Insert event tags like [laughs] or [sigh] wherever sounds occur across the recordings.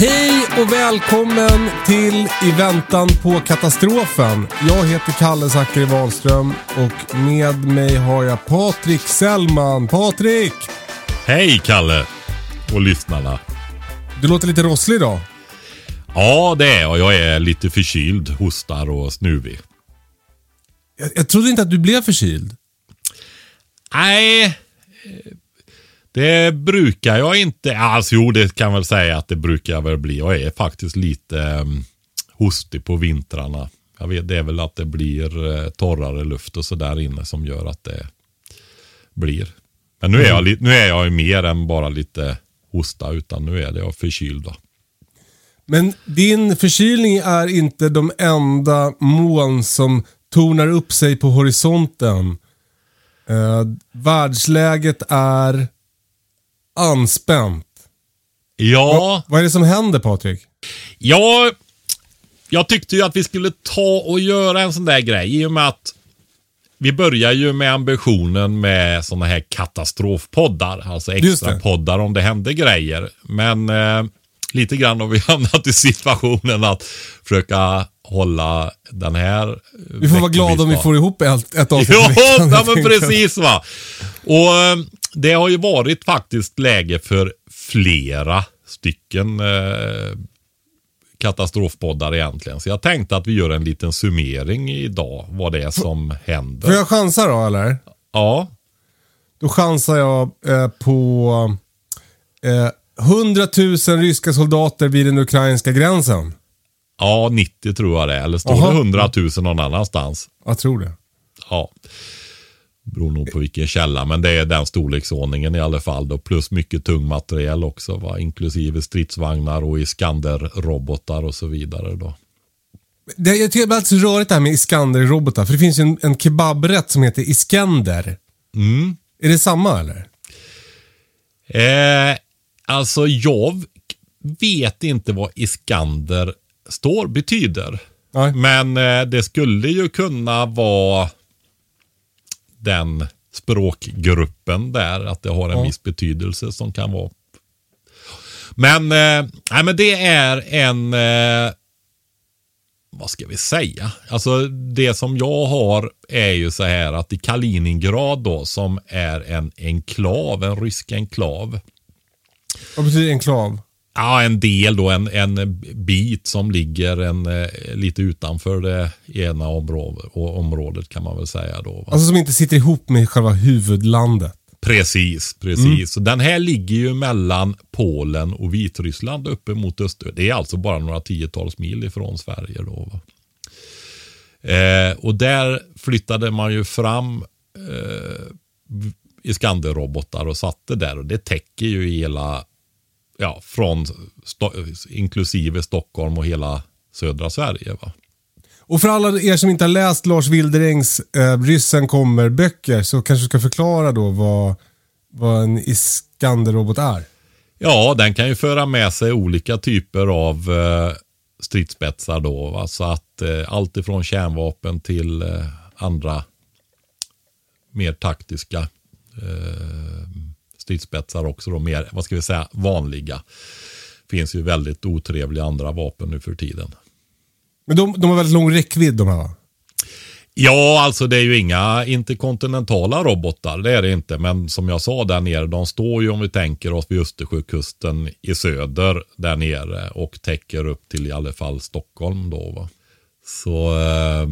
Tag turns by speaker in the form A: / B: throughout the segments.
A: Hej och välkommen till I väntan på katastrofen. Jag heter Kalle Zackari Wahlström och med mig har jag Patrik Sellman. Patrik!
B: Hej Kalle och lyssnarna.
A: Du låter lite rosslig idag.
B: Ja, det är jag. Jag är lite förkyld, hostar och snuvig.
A: Jag, jag trodde inte att du blev förkyld.
B: Nej, det brukar jag inte. Alltså jo, det kan väl säga att det brukar jag väl bli. Jag är faktiskt lite um, hostig på vintrarna. Jag vet, det är väl att det blir uh, torrare luft och så där inne som gör att det blir. Men nu är jag, li- nu är jag ju mer än bara lite hosta, utan nu är det jag förkyld. Då.
A: Men din förkylning är inte de enda moln som tornar upp sig på horisonten. Uh, världsläget är anspänt.
B: Ja,
A: Vad är det som händer Patrik?
B: Ja, jag tyckte ju att vi skulle ta och göra en sån där grej i och med att vi börjar ju med ambitionen med såna här katastrofpoddar, alltså extra poddar om det händer grejer. Men eh, lite grann har vi [laughs] hamnat i situationen att försöka hålla den här
A: Vi får vara glada om vi får ihop ett, ett avsnitt [laughs]
B: Ja, men precis va. Och eh, det har ju varit faktiskt läge för flera stycken eh, katastrofpoddar egentligen. Så jag tänkte att vi gör en liten summering idag, vad det är som
A: Får
B: händer.
A: jag chansa då eller?
B: Ja,
A: Då chansar jag eh, på eh, 100 000 ryska soldater vid den ukrainska gränsen.
B: ja 90 tror jag det är. Eller står
A: Aha.
B: det 100 000 någon annanstans?
A: Jag tror det.
B: Ja. Beror nog på vilken källa, men det är den storleksordningen i alla fall. Då, plus mycket tung materiel också, va? inklusive stridsvagnar och Iskander-robotar och så vidare. Då.
A: det jag tycker det är så rörigt det här med Iskander-robotar. För det finns ju en, en kebabrätt som heter Iskender.
B: Mm.
A: Är det samma eller?
B: Eh, alltså jag vet inte vad Iskander står, betyder.
A: Nej.
B: Men eh, det skulle ju kunna vara den språkgruppen där, att det har en
A: Ja.
B: viss betydelse som kan vara. Men, eh, nej, men det är en, eh, vad ska vi säga? Alltså det som jag har är ju så här att i Kaliningrad då, som är en enklav, en rysk enklav.
A: Vad betyder enklav?
B: Ja, en del då, en, en bit som ligger en, eh, lite utanför det ena området, området kan man väl säga då. Va?
A: Alltså som inte sitter ihop med själva huvudlandet.
B: Precis, precis. Så den här ligger ju mellan Polen och Vitryssland uppe mot Öster. Det är alltså bara några tiotals mil ifrån Sverige då. Va? Eh, och där flyttade man ju fram eh, Iskanderrobotar och satte där och det täcker ju hela, ja, från sto inklusive Stockholm och hela södra Sverige. Va?
A: Och för alla er som inte har läst Lars Wilderängs eh, Ryssen kommer-böcker så kanske du ska förklara då vad, vad en Iskander-robot är.
B: Ja, den kan ju föra med sig olika typer av eh, stridsspetsar då. Va? Så att eh, allt ifrån kärnvapen till eh, andra mer taktiska eh, stridsspetsar också. Då, mer, vad ska vi säga, vanliga. Finns ju väldigt otrevliga andra vapen nu för tiden.
A: Men de, de har väldigt lång räckvidd de här va?
B: Ja, alltså det är ju inga interkontinentala robotar, det är det inte. Men som jag sa där nere, de står ju om vi tänker oss vid Östersjökusten i söder där nere och täcker upp till i alla fall Stockholm då. Va? Så eh,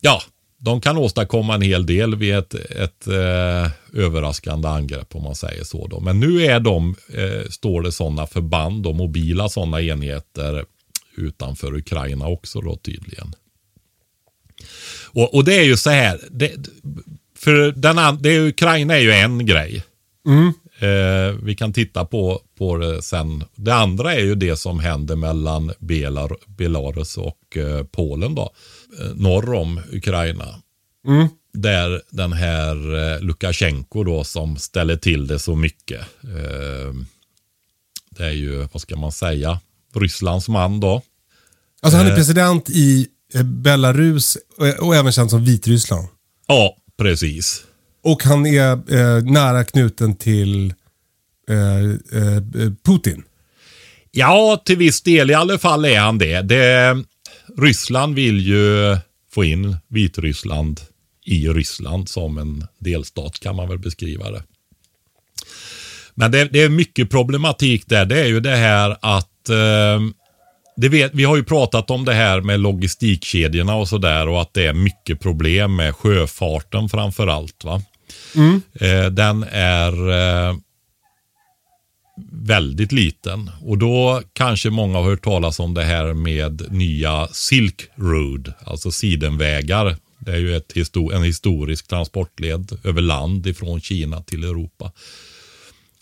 B: ja, de kan åstadkomma en hel del vid ett, ett eh, överraskande angrepp om man säger så. Då. Men nu är de, eh, står det sådana förband och mobila sådana enheter utanför Ukraina också då tydligen. Och, och det är ju så här, det, för den, det, Ukraina är ju en grej.
A: Mm.
B: Eh, vi kan titta på, på det sen. Det andra är ju det som händer mellan Belar, Belarus och eh, Polen då. Eh, norr om Ukraina.
A: Mm.
B: Där den här eh, Lukasjenko då som ställer till det så mycket. Eh, det är ju, vad ska man säga, Rysslands man då.
A: Alltså han är
B: Eh.
A: president i eh, Belarus och, och även känd som Vitryssland.
B: Ja, precis.
A: Och han är eh, nära knuten till eh, eh, Putin.
B: Ja, till viss del i alla fall är han det. det. Ryssland vill ju få in Vitryssland i Ryssland som en delstat kan man väl beskriva det. Men det, det är mycket problematik där. Det är ju det här att eh, det vet, vi har ju pratat om det här med logistikkedjorna och sådär och att det är mycket problem med sjöfarten framför allt. Va? Eh, den är eh, väldigt liten. Och då kanske många har hört talas om det här med nya Silk Road, alltså sidenvägar. Det är ju ett histo- en historisk transportled över land ifrån Kina till Europa.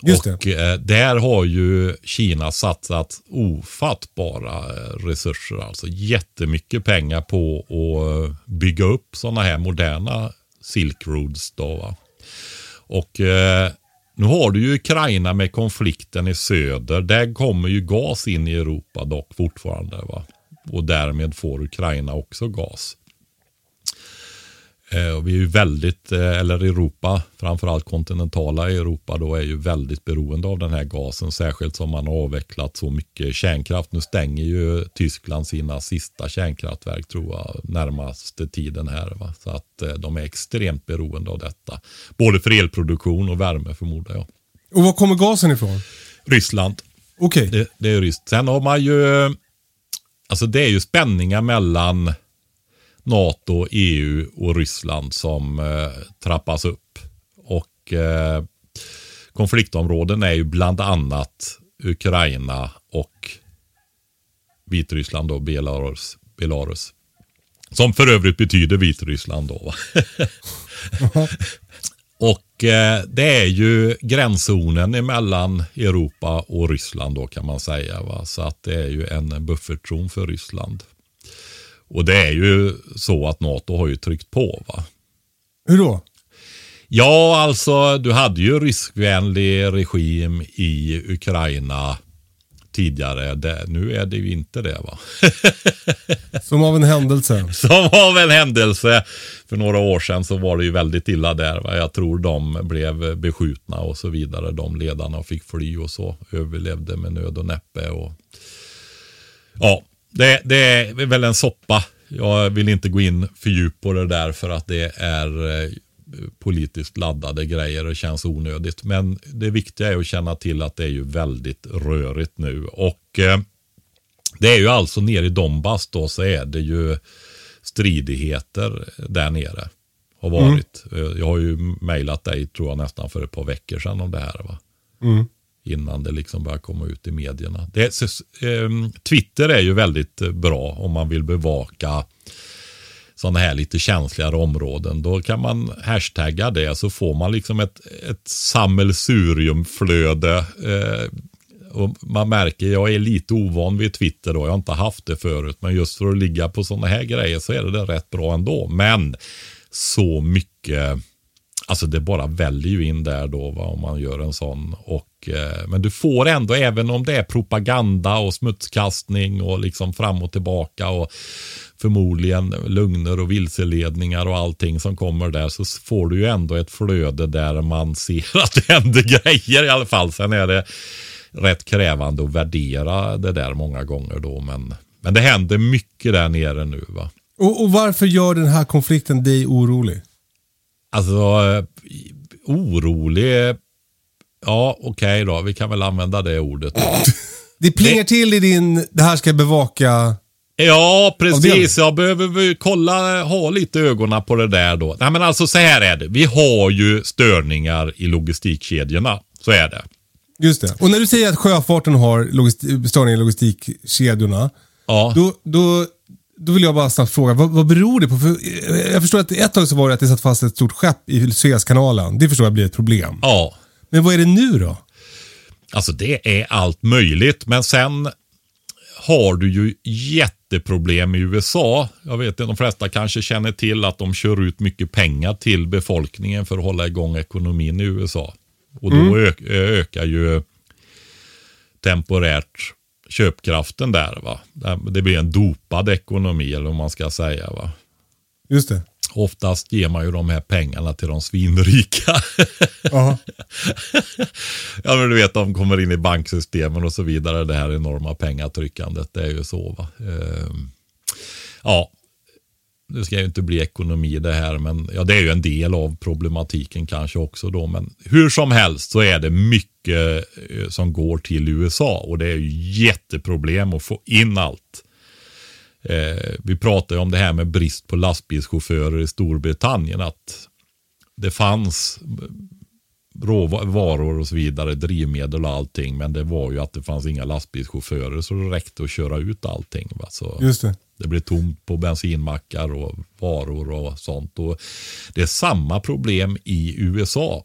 A: Just
B: och eh, där har ju Kina satsat ofattbara eh, resurser, alltså jättemycket pengar på att bygga upp sådana här moderna Silk Roads. Då? Och eh, nu har du ju Ukraina med konflikten i söder. Där kommer ju gas in i Europa dock fortfarande. Va? Och därmed får Ukraina också gas. Eh, och vi är ju väldigt, eh, eller Europa, framförallt kontinentala Europa då är ju väldigt beroende av den här gasen. Särskilt som man har avvecklat så mycket kärnkraft. Nu stänger ju Tyskland sina sista kärnkraftverk tror jag närmaste tiden här. Va? Så att eh, de är extremt beroende av detta. Både för elproduktion och värme förmodar jag.
A: Och var kommer gasen ifrån?
B: Ryssland.
A: Okej.
B: Det, det är ryskt. Sen har man ju, alltså det är ju spänningar mellan NATO, EU och Ryssland som eh, trappas upp. Och eh, konfliktområden är ju bland annat Ukraina och Vitryssland och Belarus. Belarus. Som för övrigt betyder Vitryssland då. va? [laughs] Och eh, det är ju gränszonen mellan Europa och Ryssland då kan man säga. Va? Så att det är ju en buffertzon för Ryssland. Och det är ju så att NATO har ju tryckt på. va.
A: Hur då?
B: Ja, alltså du hade ju ryskvänlig regim i Ukraina tidigare. Det, nu är det ju inte det va. [laughs]
A: Som av en händelse.
B: Som av en händelse för några år sedan så var det ju väldigt illa där. Va? Jag tror de blev beskjutna och så vidare. De ledarna fick fly och så. Överlevde med nöd och näppe. Och... Ja, det, det är väl en soppa. Jag vill inte gå in för djupt på det där för att det är eh, politiskt laddade grejer och känns onödigt. Men det viktiga är att känna till att det är ju väldigt rörigt nu. Och eh, det är ju alltså nere i Donbass då så är det ju stridigheter där nere. Har varit. Eh, Jag har ju mejlat dig tror jag nästan för ett par veckor sedan om det här. Va?
A: Mm.
B: Innan det liksom börjar komma ut i medierna. Det, så, eh, Twitter är ju väldigt eh, bra om man vill bevaka sådana här lite känsligare områden. Då kan man hashtagga det så får man liksom ett, ett sammelsuriumflöde. Eh, och man märker, jag är lite ovan vid Twitter då, jag har inte haft det förut. Men just för att ligga på sådana här grejer så är det, det rätt bra ändå. Men så mycket, alltså det bara väljer ju in där då va, om man gör en sån. Och, eh, men du får ändå, även om det är propaganda och smutskastning och liksom fram och tillbaka och förmodligen lögner och vilseledningar och allting som kommer där så får du ju ändå ett flöde där man ser [laughs] att det händer grejer i alla fall. Sen är det rätt krävande att värdera det där många gånger då. Men, men det händer mycket där nere nu. va.
A: Och, och varför gör den här konflikten dig orolig?
B: Alltså, eh, orolig. Ja, okej då. Vi kan väl använda det ordet. [laughs]
A: Det plingar till i din, det här ska jag bevaka.
B: Ja, precis. Jag behöver kolla, ha lite ögonen på det där då. Nej, men alltså så här är det. Vi har ju störningar i logistikkedjorna. Så är det.
A: Just det. Och när du säger att sjöfarten har störningar i logistikkedjorna.
B: Ja.
A: Då, då, då vill jag bara snabbt fråga, vad, vad beror det på? För eh, jag förstår att ett tag så var det att det satt fast ett stort skepp i Suezkanalen. Det förstår jag blir ett problem.
B: ja.
A: Men vad är det nu då?
B: Alltså det är allt möjligt. Men sen har du ju jätteproblem i USA. Jag vet inte, de flesta kanske känner till att de kör ut mycket pengar till befolkningen för att hålla igång ekonomin i USA. Och då ök, ökar ju temporärt köpkraften där. va. Det blir en dopad ekonomi eller vad man ska säga. va.
A: Just det.
B: Oftast ger man ju de här pengarna till de svinrika. [laughs] Ja men du vet, de kommer in i banksystemen och så vidare. Det här enorma pengatryckandet, det är ju så va. Ehm, ja, det ska ju inte bli ekonomi det här, men ja, det är ju en del av problematiken kanske också då. Men hur som helst så är det mycket eh, som går till USA och det är ju jätteproblem att få in allt. Eh, vi pratar ju om det här med brist på lastbilschaufförer i Storbritannien. Att det fanns råvaror och så vidare, drivmedel och allting. Men det var ju att det fanns inga lastbilschaufförer så det räckte att köra ut allting. Va? Så
A: Just det.
B: det blev tomt på bensinmackar och varor och sånt. Och det är samma problem i USA.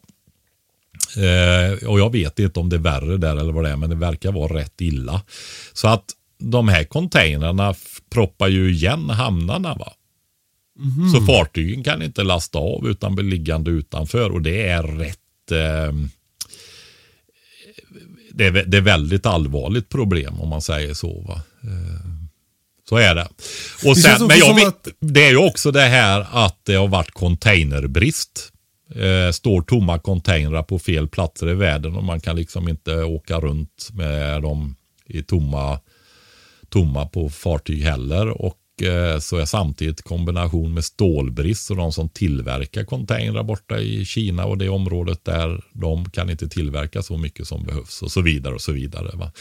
B: Eh, och jag vet inte om det är värre där eller vad det är, men det verkar vara rätt illa. Så att de här containrarna proppar ju igen hamnarna. va. Så fartygen kan inte lasta av utan blir liggande utanför och det är rätt eh, det, är, det är väldigt allvarligt problem om man säger så. Va? Eh, så är det. Och
A: Det
B: sen,
A: också
B: men jag vet,
A: att-
B: det är ju också det här att det har varit containerbrist. Eh, står tomma containrar på fel platser i världen och man kan liksom inte åka runt med dem i tomma, tomma på fartyg heller. Och Eh, så är samtidigt kombination med stålbrist och de som tillverkar containrar borta i Kina och det området där de kan inte tillverka så mycket som behövs och så vidare och så vidare. Va?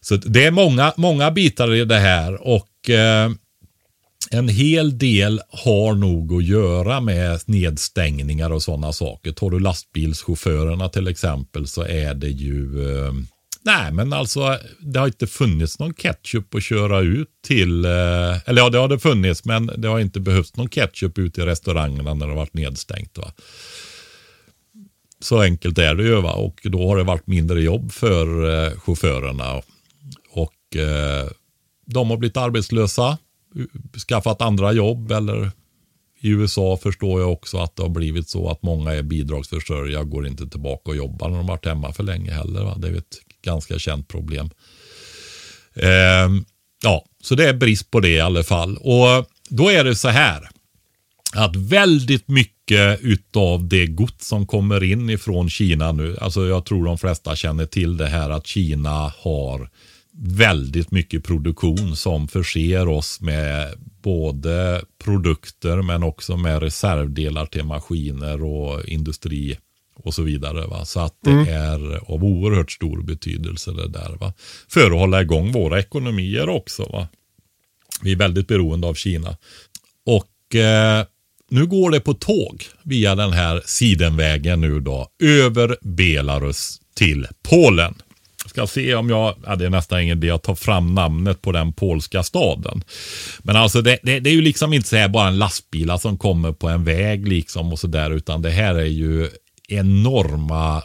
B: Så det är många, många bitar i det här och eh, en hel del har nog att göra med nedstängningar och sådana saker. Tar du lastbilschaufförerna till exempel så är det ju eh, Nej, men alltså det har inte funnits någon ketchup att köra ut till. Eh, eller ja, det har det funnits, men det har inte behövts någon ketchup ute i restaurangerna när det har varit nedstängt. Va? Så enkelt är det ju. Va? Och då har det varit mindre jobb för eh, chaufförerna. Och eh, de har blivit arbetslösa, skaffat andra jobb eller i USA förstår jag också att det har blivit så att många är bidragsförsörjare och går inte tillbaka och jobbar när de varit hemma för länge heller. Va? Det är ett ganska känt problem. Ehm, ja, så det är brist på det i alla fall. Och då är det så här att väldigt mycket utav det gods som kommer in ifrån Kina nu, alltså jag tror de flesta känner till det här att Kina har väldigt mycket produktion som förser oss med både produkter men också med reservdelar till maskiner och industri och så vidare. Va? Så att det är av oerhört stor betydelse det där. Va? För att hålla igång våra ekonomier också. Va? Vi är väldigt beroende av Kina. Och eh, nu går det på tåg via den här sidenvägen nu då över Belarus till Polen. Ska se om jag, ja, det är nästan ingen idé att ta fram namnet på den polska staden. Men alltså det, det, det är ju liksom inte så här bara en lastbilar som kommer på en väg liksom och så där utan det här är ju enorma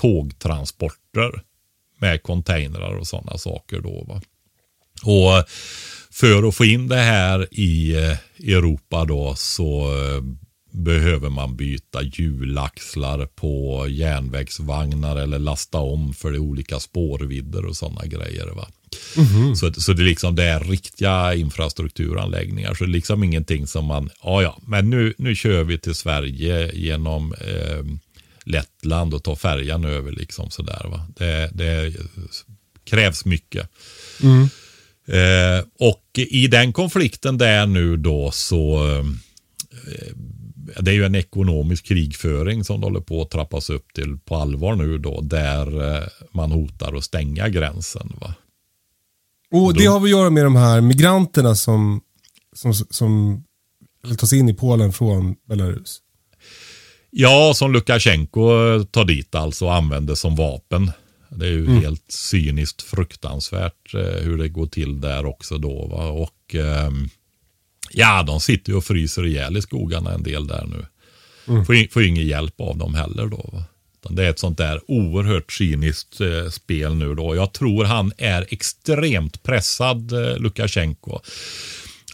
B: tågtransporter med containrar och sådana saker då. Va? Och för att få in det här i eh, Europa då så eh, behöver man byta hjulaxlar på järnvägsvagnar eller lasta om för det olika spårvidder och sådana grejer. Va? Så, så det, är liksom, det är riktiga infrastrukturanläggningar. Så det är liksom ingenting som man, ja ja, men nu, nu kör vi till Sverige genom eh, Lettland och tar färjan över. liksom sådär, va? Det, det krävs mycket. Eh, och i den konflikten där nu då så eh, det är ju en ekonomisk krigföring som håller på att trappas upp till på allvar nu då där eh, man hotar att stänga gränsen. Va?
A: Och det har att göra med de här migranterna som, som, som ta sig in i Polen från Belarus?
B: Ja, som Lukasjenko tar dit alltså och använder som vapen. Det är ju mm. helt cyniskt fruktansvärt eh, hur det går till där också då. Va? Och eh, ja, de sitter ju och fryser ihjäl i skogarna en del där nu. Mm. Får, får ingen hjälp av dem heller då. Va? Det är ett sånt där oerhört cyniskt eh, spel nu då. Jag tror han är extremt pressad, eh, Lukasjenko.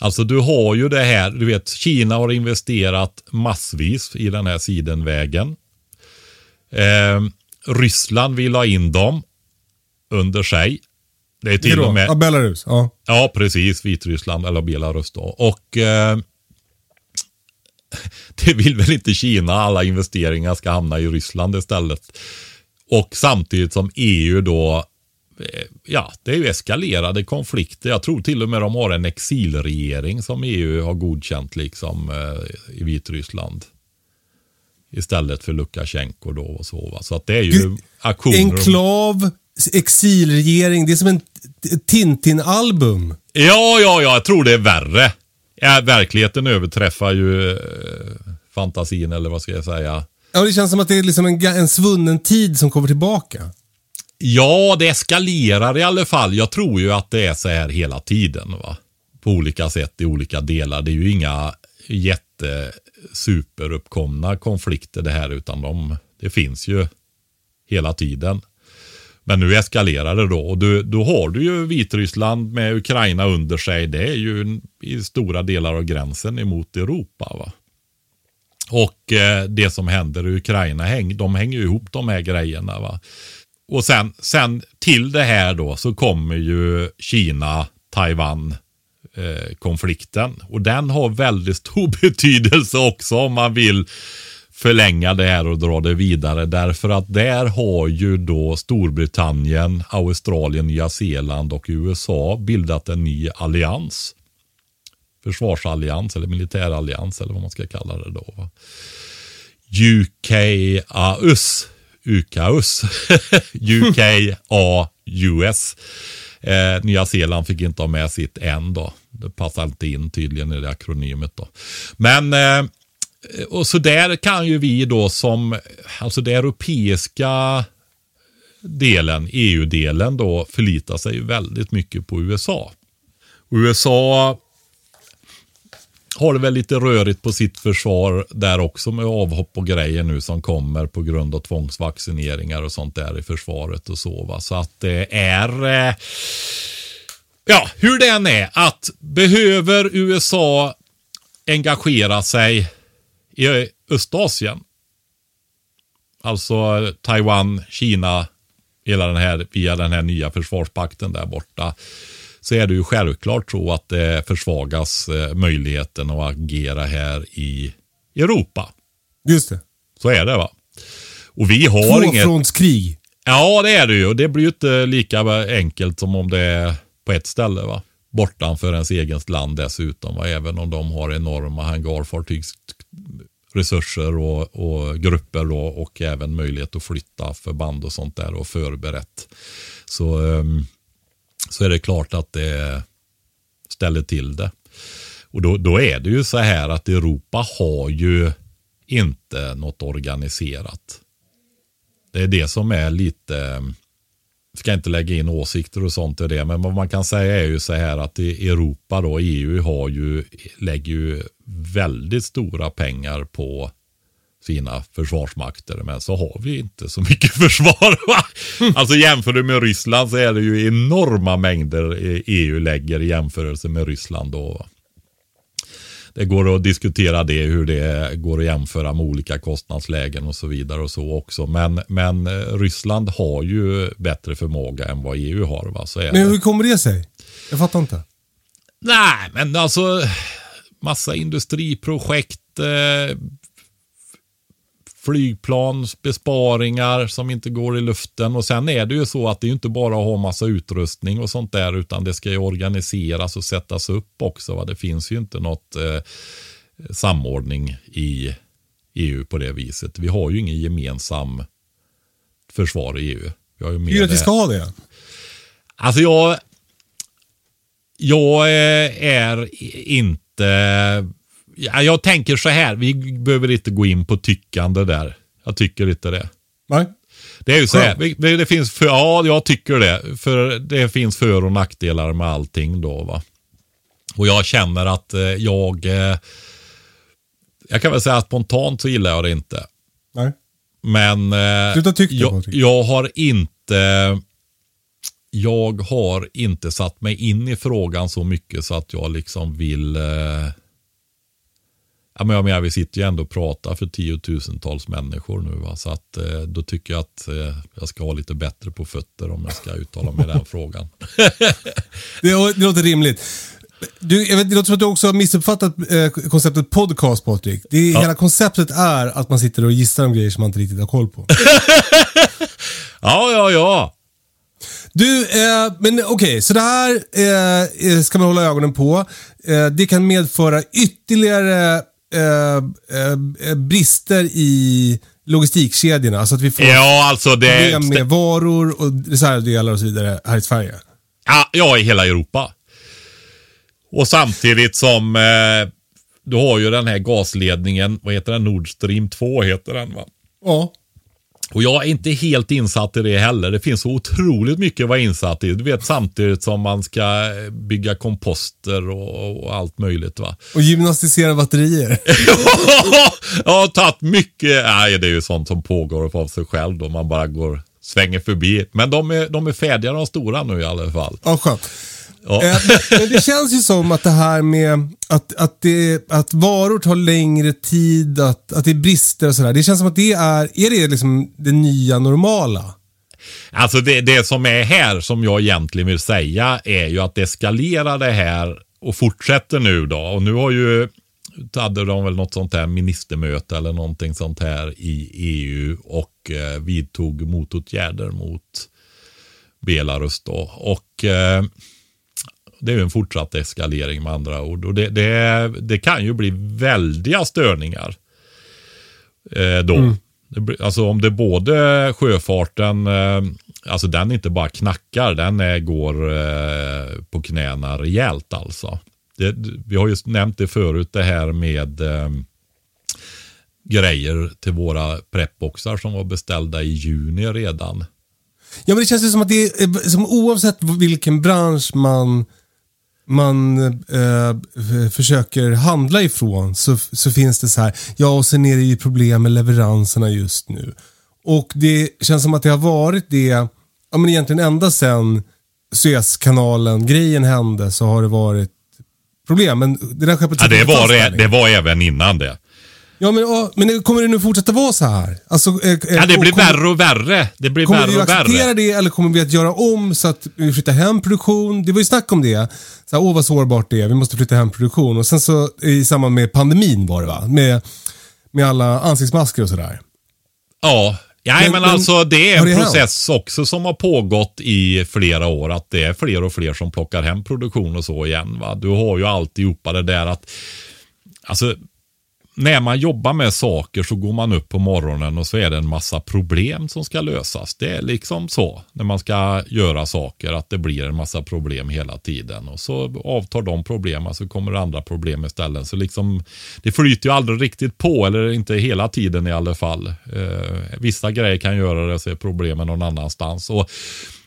B: Alltså du har ju det här, du vet Kina har investerat massvis i den här sidenvägen. Eh, Ryssland vill ha in dem under sig. Det är till och med...
A: Ja, Belarus. Ja.
B: ja, precis. Vitryssland eller Belarus då. Och eh, [laughs] det vill väl inte Kina. Alla investeringar ska hamna i Ryssland istället. Och samtidigt som EU då Ja, det är ju eskalerade konflikter. Jag tror till och med de har en exilregering som EU har godkänt liksom eh, i Vitryssland. Istället för Lukasjenko då och så. Va? Så att det är ju
A: aktioner. Enklav, exilregering, det är som en Tintin-album.
B: Ja, ja, ja, jag tror det är värre. Ja, verkligheten överträffar ju eh, fantasin, eller vad ska jag säga.
A: Ja, det känns som att det är liksom en, en svunnen tid som kommer tillbaka.
B: Ja, det eskalerar i alla fall. Jag tror ju att det är så här hela tiden. va. På olika sätt i olika delar. Det är ju inga jättesuperuppkomna konflikter det här, utan de, det finns ju hela tiden. Men nu eskalerar det då och du, då har du ju Vitryssland med Ukraina under sig. Det är ju i stora delar av gränsen emot Europa. va. Och eh, det som händer i Ukraina, häng, de hänger ju ihop de här grejerna. va. Och sen, sen till det här då så kommer ju Kina, Taiwan, eh, konflikten. Och den har väldigt stor [laughs] betydelse också om man vill förlänga det här och dra det vidare. Därför att där har ju då Storbritannien, Australien, Nya Zeeland och USA bildat en ny allians. Försvarsallians eller militärallians eller vad man ska kalla det då. UKAUS. UKAUS. [laughs] UKAUS. Eh, Nya Zeeland fick inte ha med sitt N då. Det passar inte in tydligen i det akronymet då. Men eh, och så där kan ju vi då som, alltså det europeiska delen, EU-delen då, förlita sig väldigt mycket på USA. USA har det väl lite rörigt på sitt försvar där också med avhopp och grejer nu som kommer på grund av tvångsvaccineringar och sånt där i försvaret och så. Va? Så att det är, eh, ja, hur det än är, att behöver USA engagera sig i Östasien, alltså Taiwan, Kina, hela den här, via den här nya försvarspakten där borta, så är det ju självklart så att det försvagas eh, möjligheten att agera här i Europa.
A: Just det.
B: Så är det va. Och vi har inget...
A: Tvåfrontskrig.
B: Ja, det är det ju. Det blir ju inte lika enkelt som om det är på ett ställe va. Bortanför ens eget land dessutom va. Även om de har enorma hangarfartygsresurser och, och grupper då, och även möjlighet att flytta förband och sånt där och förberett. Så um, så är det klart att det ställer till det. Och då, då är det ju så här att Europa har ju inte något organiserat. Det är det som är lite, ska inte lägga in åsikter och sånt i det, men vad man kan säga är ju så här att i Europa då, EU har ju, lägger ju väldigt stora pengar på sina försvarsmakter. Men så har vi inte så mycket [laughs] försvar. Va? Alltså jämför du med Ryssland så är det ju enorma mängder EU lägger i jämförelse med Ryssland. Då. Det går att diskutera det, hur det går att jämföra med olika kostnadslägen och så vidare och så också. Men, men Ryssland har ju bättre förmåga än vad EU har. Va? Så
A: men hur kommer det sig? Jag fattar inte.
B: Nej, men alltså massa industriprojekt, eh, flygplansbesparingar som inte går i luften. Och sen är det ju så att det är inte bara att ha massa utrustning och sånt där, utan det ska ju organiseras och sättas upp också. Va? Det finns ju inte något eh, samordning i EU på det viset. Vi har ju ingen gemensam försvar i EU. Vi har ju
A: du att vi ska ha det?
B: Alltså jag... Jag eh, är inte... Ja, jag tänker så här, vi behöver inte gå in på tyckande där. Jag tycker inte det.
A: Nej.
B: Det är ju så här, det, det finns för, ja jag tycker det. För det finns för och nackdelar med allting då va. Och jag känner att eh, jag, eh, jag kan väl säga att spontant så gillar jag det inte.
A: Nej.
B: Men eh, jag, jag har inte jag har inte satt mig in i frågan så mycket så att jag liksom vill eh, Ja, men jag menar, vi sitter ju ändå och pratar för tiotusentals människor nu. Va? Så att, eh, då tycker jag att eh, jag ska ha lite bättre på fötter om jag ska uttala mig i den frågan. [laughs]
A: Det, det låter rimligt. Du, jag vet, det låter som att du också har missuppfattat eh, konceptet podcast Patrik. Det, är- Hela konceptet är att man sitter och gissar om grejer som man inte riktigt har koll på. [laughs]
B: Ja, ja, ja.
A: Du, eh, men okej, så det här eh, eh, ska man hålla ögonen på. Eh, det kan medföra ytterligare eh, eh, brister i logistikkedjorna. Alltså att vi får
B: Ja, alltså det...
A: problem med varor och reservdelar och så vidare här i Sverige.
B: Ja, ja, i hela Europa. Och samtidigt som eh, du har ju den här gasledningen, vad heter den? Nord Stream 2 heter den va?
A: Ja.
B: Och jag är inte helt insatt i det heller. Det finns så otroligt mycket att vara insatt i. Du vet samtidigt som man ska bygga komposter och, och allt möjligt va. [laughs]
A: Och gymnastisera batterier. [laughs]
B: jag har tagit mycket, nej det är ju sånt som pågår av sig själv då. Man bara går, svänger förbi. Men de är, de är färdiga de stora nu i alla fall.
A: Ja, skönt.
B: Ja.
A: Eh, men- det känns ju som att det här med att, att, det, att varor tar längre tid, att, att det brister och sådär. Det känns som att det är, är det liksom det nya normala?
B: Alltså det, det som är här som jag egentligen vill säga är ju att det eskalerar det här och fortsätter nu då. Och nu har ju, hade de väl något sånt här ministermöte eller någonting sånt här i EU och eh, vidtog motåtgärder mot Belarus då. Och eh, det är ju en fortsatt eskalering med andra ord. Och det, det, det kan ju bli väldiga störningar eh, då. Blir- alltså om det både sjöfarten, eh, alltså den inte bara knackar, den är, går eh, på knäna rejält alltså. Det, vi har ju nämnt det förut det här med eh, grejer till våra prepboxar som var beställda i juni redan.
A: Ja, men det känns ju som att det är, som oavsett vilken bransch man, man eh, försöker handla ifrån så, så finns det så här, ja och sen är det ju problem med leveranserna just nu. Och det känns som att det har varit det, ja men egentligen ända sedan Suezkanalen-grejen hände så har det varit problem. Men det där skeppet
B: Ja, det, var, det, det
A: längre.
B: var även innan det.
A: Ja, men, ja, men kommer det nu fortsätta vara så här? Alltså, eh,
B: Ja, det
A: och
B: blir
A: kommer-
B: värre och värre. Det blir
A: Kommer vi
B: värre
A: att
B: och
A: acceptera
B: värre.
A: det eller kommer vi att göra om så att vi flyttar hem produktion? Det var ju snack om det. Så här, Åh vad sårbart det är, vi måste flytta hem produktion. Och sen så i samband med pandemin var det va? Med, med alla ansiktsmasker och sådär.
B: Ja, ja
A: Men-
B: men, alltså det är en
A: det
B: process också som har pågått i flera år. Att det är fler och fler som plockar hem produktion och så igen. Va? Du har ju alltihopa det där att, alltså när man jobbar med saker så går man upp på morgonen och så är det en massa problem som ska lösas. Det är liksom så när man ska göra saker att det blir en massa problem hela tiden. Och så avtar de problemen så kommer det andra problem istället. Så liksom, det flyter ju aldrig riktigt på, eller inte hela tiden i alla fall. Eh, vissa grejer kan göra det så är problemen någon annanstans. Och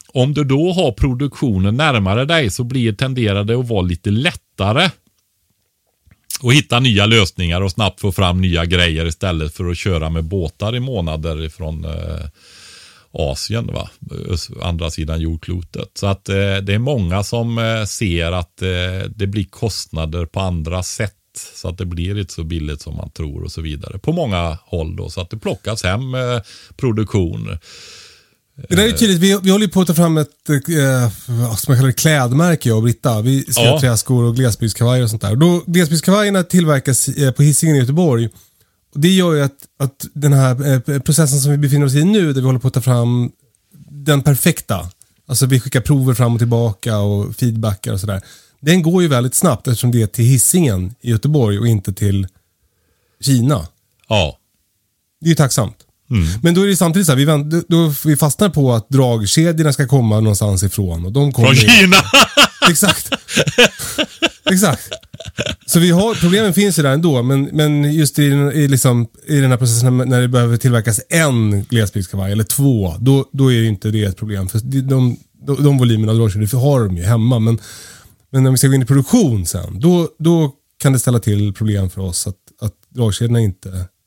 B: om du då har produktionen närmare dig så blir tenderar det att vara lite lättare och hitta nya lösningar och snabbt få fram nya grejer istället för att köra med båtar i månader ifrån eh, Asien, va? Andra sidan jordklotet. Så att eh, det är många som eh, ser att eh, det blir kostnader på andra sätt. Så att det blir inte så billigt som man tror och så vidare. På många håll då. Så att det plockas hem eh, produktion.
A: Det där är tydligt, vi, vi håller på att ta fram ett, eh, vad ska man kalla det, klädmärke jag och Britta. Vi ska
B: Ja.
A: träskor och glesbygdskavajer och sånt där. Då, glesbygdskavajerna tillverkas eh, på Hisingen i Göteborg. Och det gör ju att, att den här eh, processen som vi befinner oss i nu, där vi håller på att ta fram den perfekta, alltså vi skickar prover fram och tillbaka och feedbackar och sådär. Den går ju väldigt snabbt eftersom det är till hissingen i Göteborg och inte till Kina.
B: Ja.
A: Det är ju tacksamt. Men då är det samtidigt så här, vi, vänt, då, vi fastnar på att dragkedjorna ska komma någonstans ifrån. Och de kommer
B: Från Kina! [laughs]
A: Exakt. Exakt. Så vi har, problemen finns ju där ändå, men, men just i, i, liksom, i den här processen när, det behöver tillverkas en glesbygdskavaj, eller två, då, då är inte det ett problem. För de, de, de, de volymerna av dragkedjor har de ju hemma. Men, men när vi ska gå in i produktion sen, då, då kan det ställa till problem för oss att, att dragkedjorna inte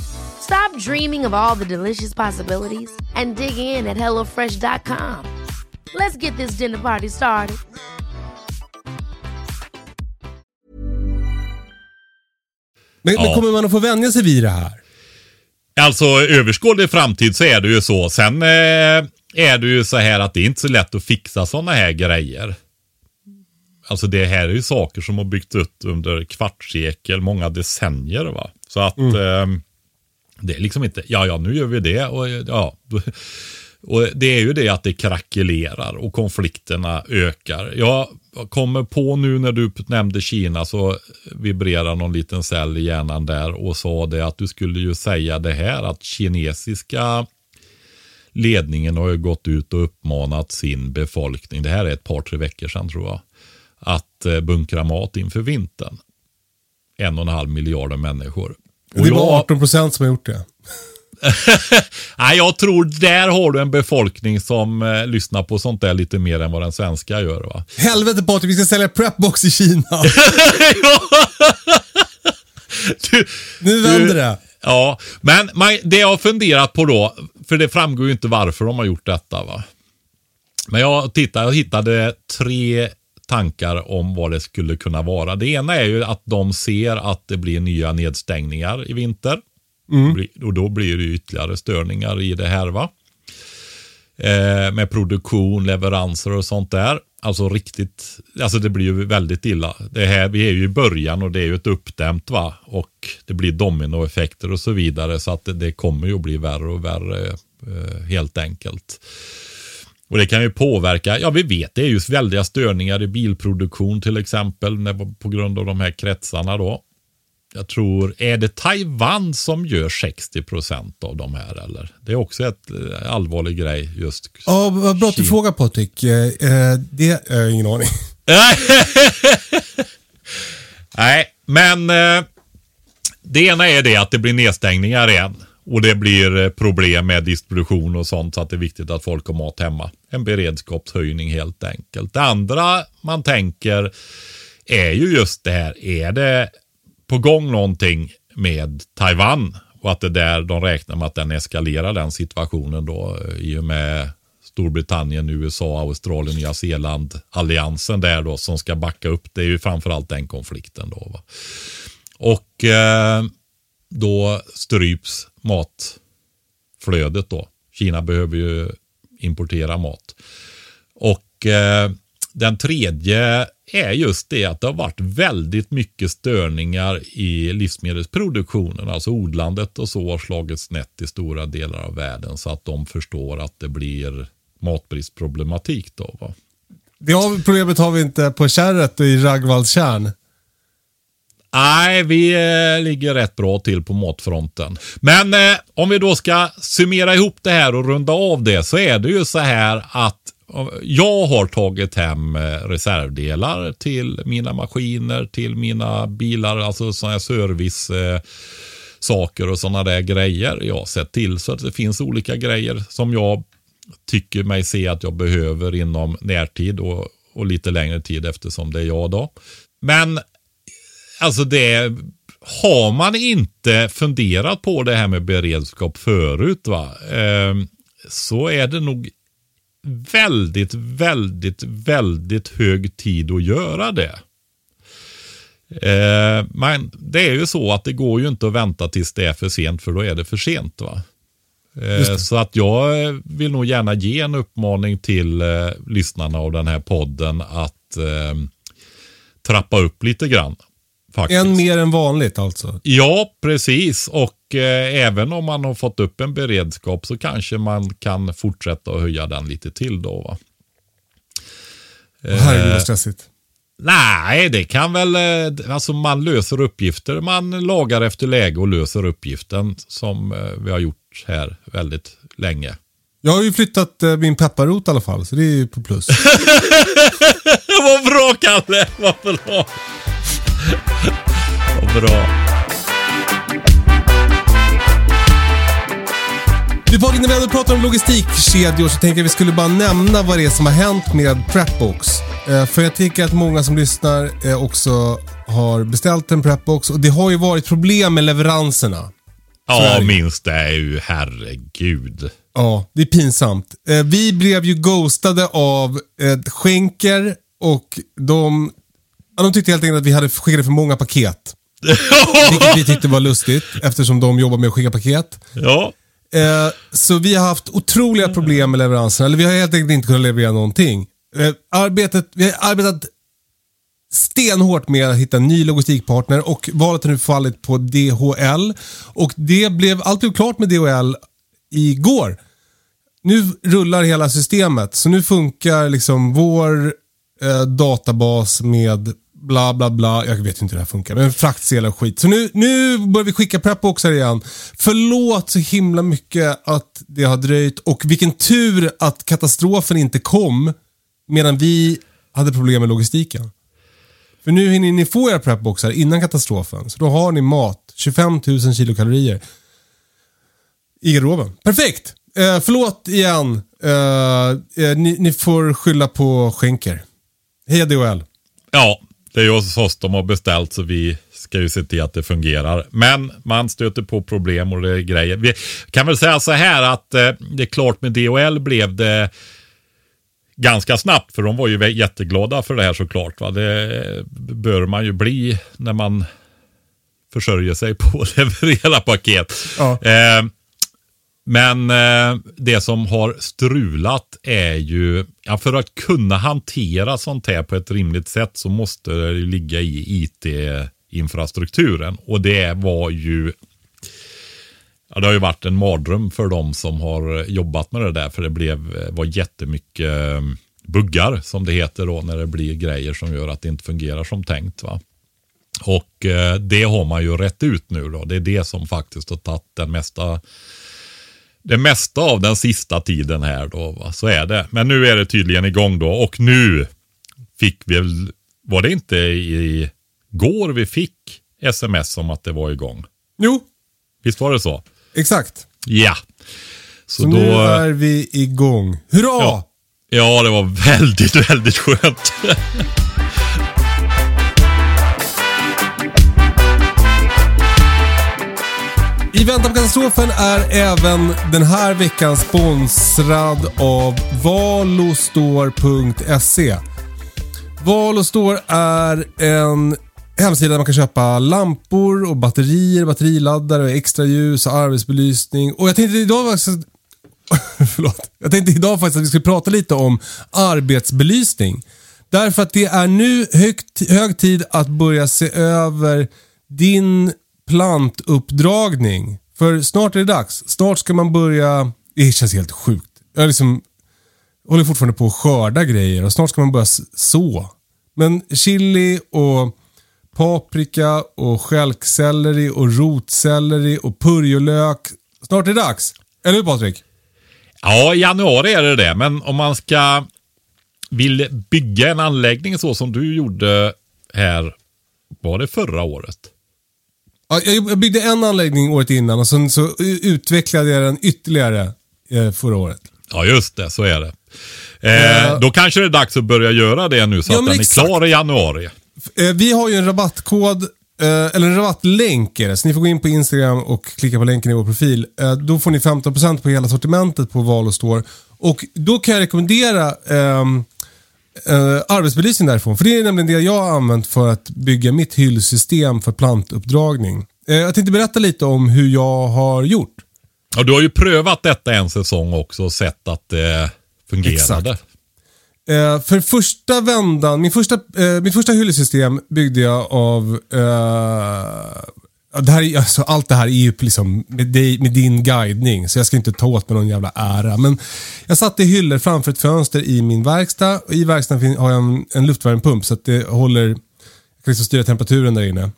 C: Stop dreaming of all the delicious possibilities and dig in at HelloFresh.com. Let's get this dinner party started.
A: Men, men
B: Ja.
A: kommer man att få vänja sig vid det här?
B: Alltså överskådlig framtid så är det ju så. Sen eh, är det ju så här att det är inte så lätt att fixa sådana här grejer. Alltså det här är ju saker som har byggts upp under kvartssekel, många decennier va. Så att eh, det är liksom inte, ja ja nu gör vi det och ja. Och det är ju det att det krackelerar och konflikterna ökar. Jag kommer på nu när du nämnde Kina så vibrerar någon liten cell i hjärnan där och sa det att du skulle ju säga det här att kinesiska ledningen har ju gått ut och uppmanat sin befolkning, det här är ett par tre veckor sedan tror jag, att eh, bunkra mat inför vintern. En och en halv miljarder människor.
A: Det är bara 18 procent som har gjort det. [laughs]
B: Nej, jag tror där har du en befolkning som eh, lyssnar på sånt där lite mer än vad den svenska gör. Va?
A: Helvete Patrik, vi ska sälja Prepbox i Kina. [laughs] [laughs]
B: du,
A: Nu vänder det.
B: Ja, men man, det jag har funderat på då, för det framgår ju inte varför de har gjort detta. va. Men jag, tittade, jag hittade tre tankar om vad det skulle kunna vara. Det ena är ju att de ser att det blir nya nedstängningar i vinter. Bli- Och då blir det ytterligare störningar i det här. va. Eh, med produktion, leveranser och sånt där. Alltså riktigt, alltså det blir ju väldigt illa. Det här, vi är ju i början och det är ju ett uppdämt va. Och det blir dominoeffekter och så vidare. Så att det, det kommer ju att bli värre och värre eh, helt enkelt. Och det kan ju påverka, ja vi vet det är ju väldiga störningar i bilproduktion till exempel när, på grund av de här kretsarna då. Jag tror, är det Taiwan som gör 60% av de här eller? Det är också ett eh, allvarlig grej just.
A: Ja, vad bra att du frågar Patrik. Eh, eh, det har ingen aning. [laughs]
B: Nej, men det ena är det att det blir nedstängningar igen. Och det blir eh, problem med distribution och sånt så att det är viktigt att folk har mat hemma. En beredskapshöjning helt enkelt. Det andra man tänker är ju just det här. Är det på gång någonting med Taiwan? Och att det där de räknar med att den eskalerar den situationen då eh, i och med Storbritannien, USA, Australien, Nya Zeeland, alliansen där då som ska backa upp. Det är ju framförallt den konflikten då. Va? Och eh, då stryps matflödet då. Kina behöver ju importera mat. Och eh, den tredje är just det att det har varit väldigt mycket störningar i livsmedelsproduktionen. Alltså odlandet och så har slagit snett i stora delar av världen så att de förstår att det blir matbristproblematik då. Va?
A: Det har, problemet har vi inte på kärret i Raggvaldstjärn.
B: Nej, vi eh, ligger rätt bra till på matfronten. Men eh, om vi då ska summera ihop det här och runda av det så är det ju så här att eh, jag har tagit hem eh, reservdelar till mina maskiner, till mina bilar, alltså sådana här service eh, saker och sådana där grejer. Jag har sett till så att det finns olika grejer som jag tycker mig se att jag behöver inom närtid och, och lite längre tid eftersom det är jag då. Men alltså det har man inte funderat på det här med beredskap förut va? Eh, så är det nog väldigt, väldigt, väldigt hög tid att göra det. Eh, men det är ju så att det går ju inte att vänta tills det är för sent för då är det för sent. va. Eh, så att jag vill nog gärna ge en uppmaning till eh, lyssnarna av den här podden att eh, trappa upp lite grann. Faktiskt.
A: En mer än vanligt alltså.
B: Ja, precis. Och eh, även om man har fått upp en beredskap så kanske man kan fortsätta att höja den lite till då. Va?
A: Herregud vad stressigt.
B: Nej, det kan väl, eh, alltså man löser uppgifter. Man lagar efter läge och löser uppgiften som eh, vi har gjort här väldigt länge.
A: Jag har ju flyttat eh, min pepparrot i alla fall, så det är ju på plus. [laughs]
B: Vad bra Kalle, vad bra. [laughs] vad bra.
A: Du Patrik, när vi ändå pratar om logistikkedjor så tänker jag att vi skulle bara nämna vad det är som har hänt med Prepbox. Eh, För jag tänker att många som lyssnar eh, också har beställt en Prepbox och det har ju varit problem med leveranserna.
B: Ja, minst det är ju herregud.
A: Ja, det är pinsamt. Eh, Vi blev ju ghostade av Schenker och de, ja, de tyckte helt enkelt att vi hade skickat för många paket. [laughs] Vilket vi tyckte var lustigt eftersom de jobbar med att skicka paket.
B: Ja,
A: Eh, så vi har haft otroliga problem med leveranserna. Eller vi har helt enkelt inte kunnat leverera någonting. Eh, arbetet, vi har arbetat stenhårt med att hitta en ny logistikpartner och valet har nu fallit på DHL. Och det blev, allt blev klart med DHL igår. Nu rullar hela systemet. Så nu funkar liksom vår eh, databas med bla bla bla. Jag vet inte hur det här funkar. Men fraktsedlar och skit. Så nu, nu börjar vi skicka prepboxar igen. Förlåt så himla mycket att det har dröjt och vilken tur att katastrofen inte kom medan vi hade problem med logistiken. För nu hinner ni få era prepboxar innan katastrofen. Så då har ni mat. 25 000 kilokalorier i garderoben. Perfekt! Eh, förlåt igen. Eh, eh, ni, ni får skylla på skänker. Heja DHL.
B: ja, det är ju hos oss de har beställt så vi ska ju se till att det fungerar. Men man stöter på problem och det är grejer. Vi kan väl säga så här att eh, det är klart med DHL blev det ganska snabbt för de var ju jätteglada för det här såklart. Va? Det bör man ju bli när man försörjer sig på att [laughs] leverera paket.
A: Ja.
B: Eh, men eh, det som har strulat är ju, ja, för att kunna hantera sånt här på ett rimligt sätt så måste det ju ligga i IT-infrastrukturen. Och det var ju, ja, det har ju varit en mardröm för de som har jobbat med det där. För det blev, eh, var jättemycket eh, buggar som det heter då när det blir grejer som gör att det inte fungerar som tänkt. va. Och eh, det har man ju rätt ut nu då. Det är det som faktiskt har tagit den mesta det mesta av den sista tiden här då. Va? Så är det. Men nu är det tydligen igång då. Och nu fick vi, var det inte i går vi fick sms om att det var igång?
A: Jo,
B: Visst var det så?
A: exakt.
B: Ja. Så,
A: Så
B: då,
A: nu är vi igång. Hurra!
B: Ja. ja, det var väldigt, [laughs] väldigt skönt.
A: I väntan på katastrofen är även den här veckan sponsrad av valostore.se. Valostore är en hemsida där man kan köpa lampor och batterier, batteriladdare, och extra ljus och arbetsbelysning. Och jag tänkte idag faktiskt... [laughs] Förlåt. Jag tänkte idag faktiskt att vi skulle prata lite om arbetsbelysning. Därför att det är nu högt, hög tid att börja se över din plantuppdragning. För snart är det dags. Snart ska man börja... Det känns helt sjukt. Jag liksom håller fortfarande på att skörda grejer och snart ska man börja så. Men chili och paprika och stjälkselleri och rotselleri och purjolök. Snart är det dags. Eller hur Patrik?
B: Ja, i januari är det det. Men om man ska vill bygga en anläggning så som du gjorde här, var det förra året?
A: Ja, jag byggde en anläggning året innan och sen så utvecklade jag den ytterligare eh, förra året.
B: Ja, just det. Så är det. Eh, uh, då kanske det är dags att börja göra det nu så ja, att den exakt. är klar i januari.
A: Eh, vi har ju en rabattkod, eh, eller en rabattlänk är det, så ni får gå in på Instagram och klicka på länken i vår profil. Eh, då får ni 15% på hela sortimentet på Valo Store. Och då kan jag rekommendera ehm, Uh, arbetsbelysning därifrån. För det är nämligen det jag har använt för att bygga mitt hyllsystem för plantuppdragning. Uh, jag tänkte berätta lite om hur jag har gjort.
B: Ja, du har ju prövat detta en säsong också och sett att det fungerade. Exakt.
A: Uh, för första vändan, min första, mitt första hyllsystem byggde jag av det här, alltså, allt det här är ju liksom med, dig, med, din guidning, så jag ska inte ta åt mig någon jävla ära. Men jag satte hyllor framför ett fönster i min verkstad. Och I verkstaden har jag en, en luftvärmepump så att det håller, jag kan liksom styra temperaturen där inne.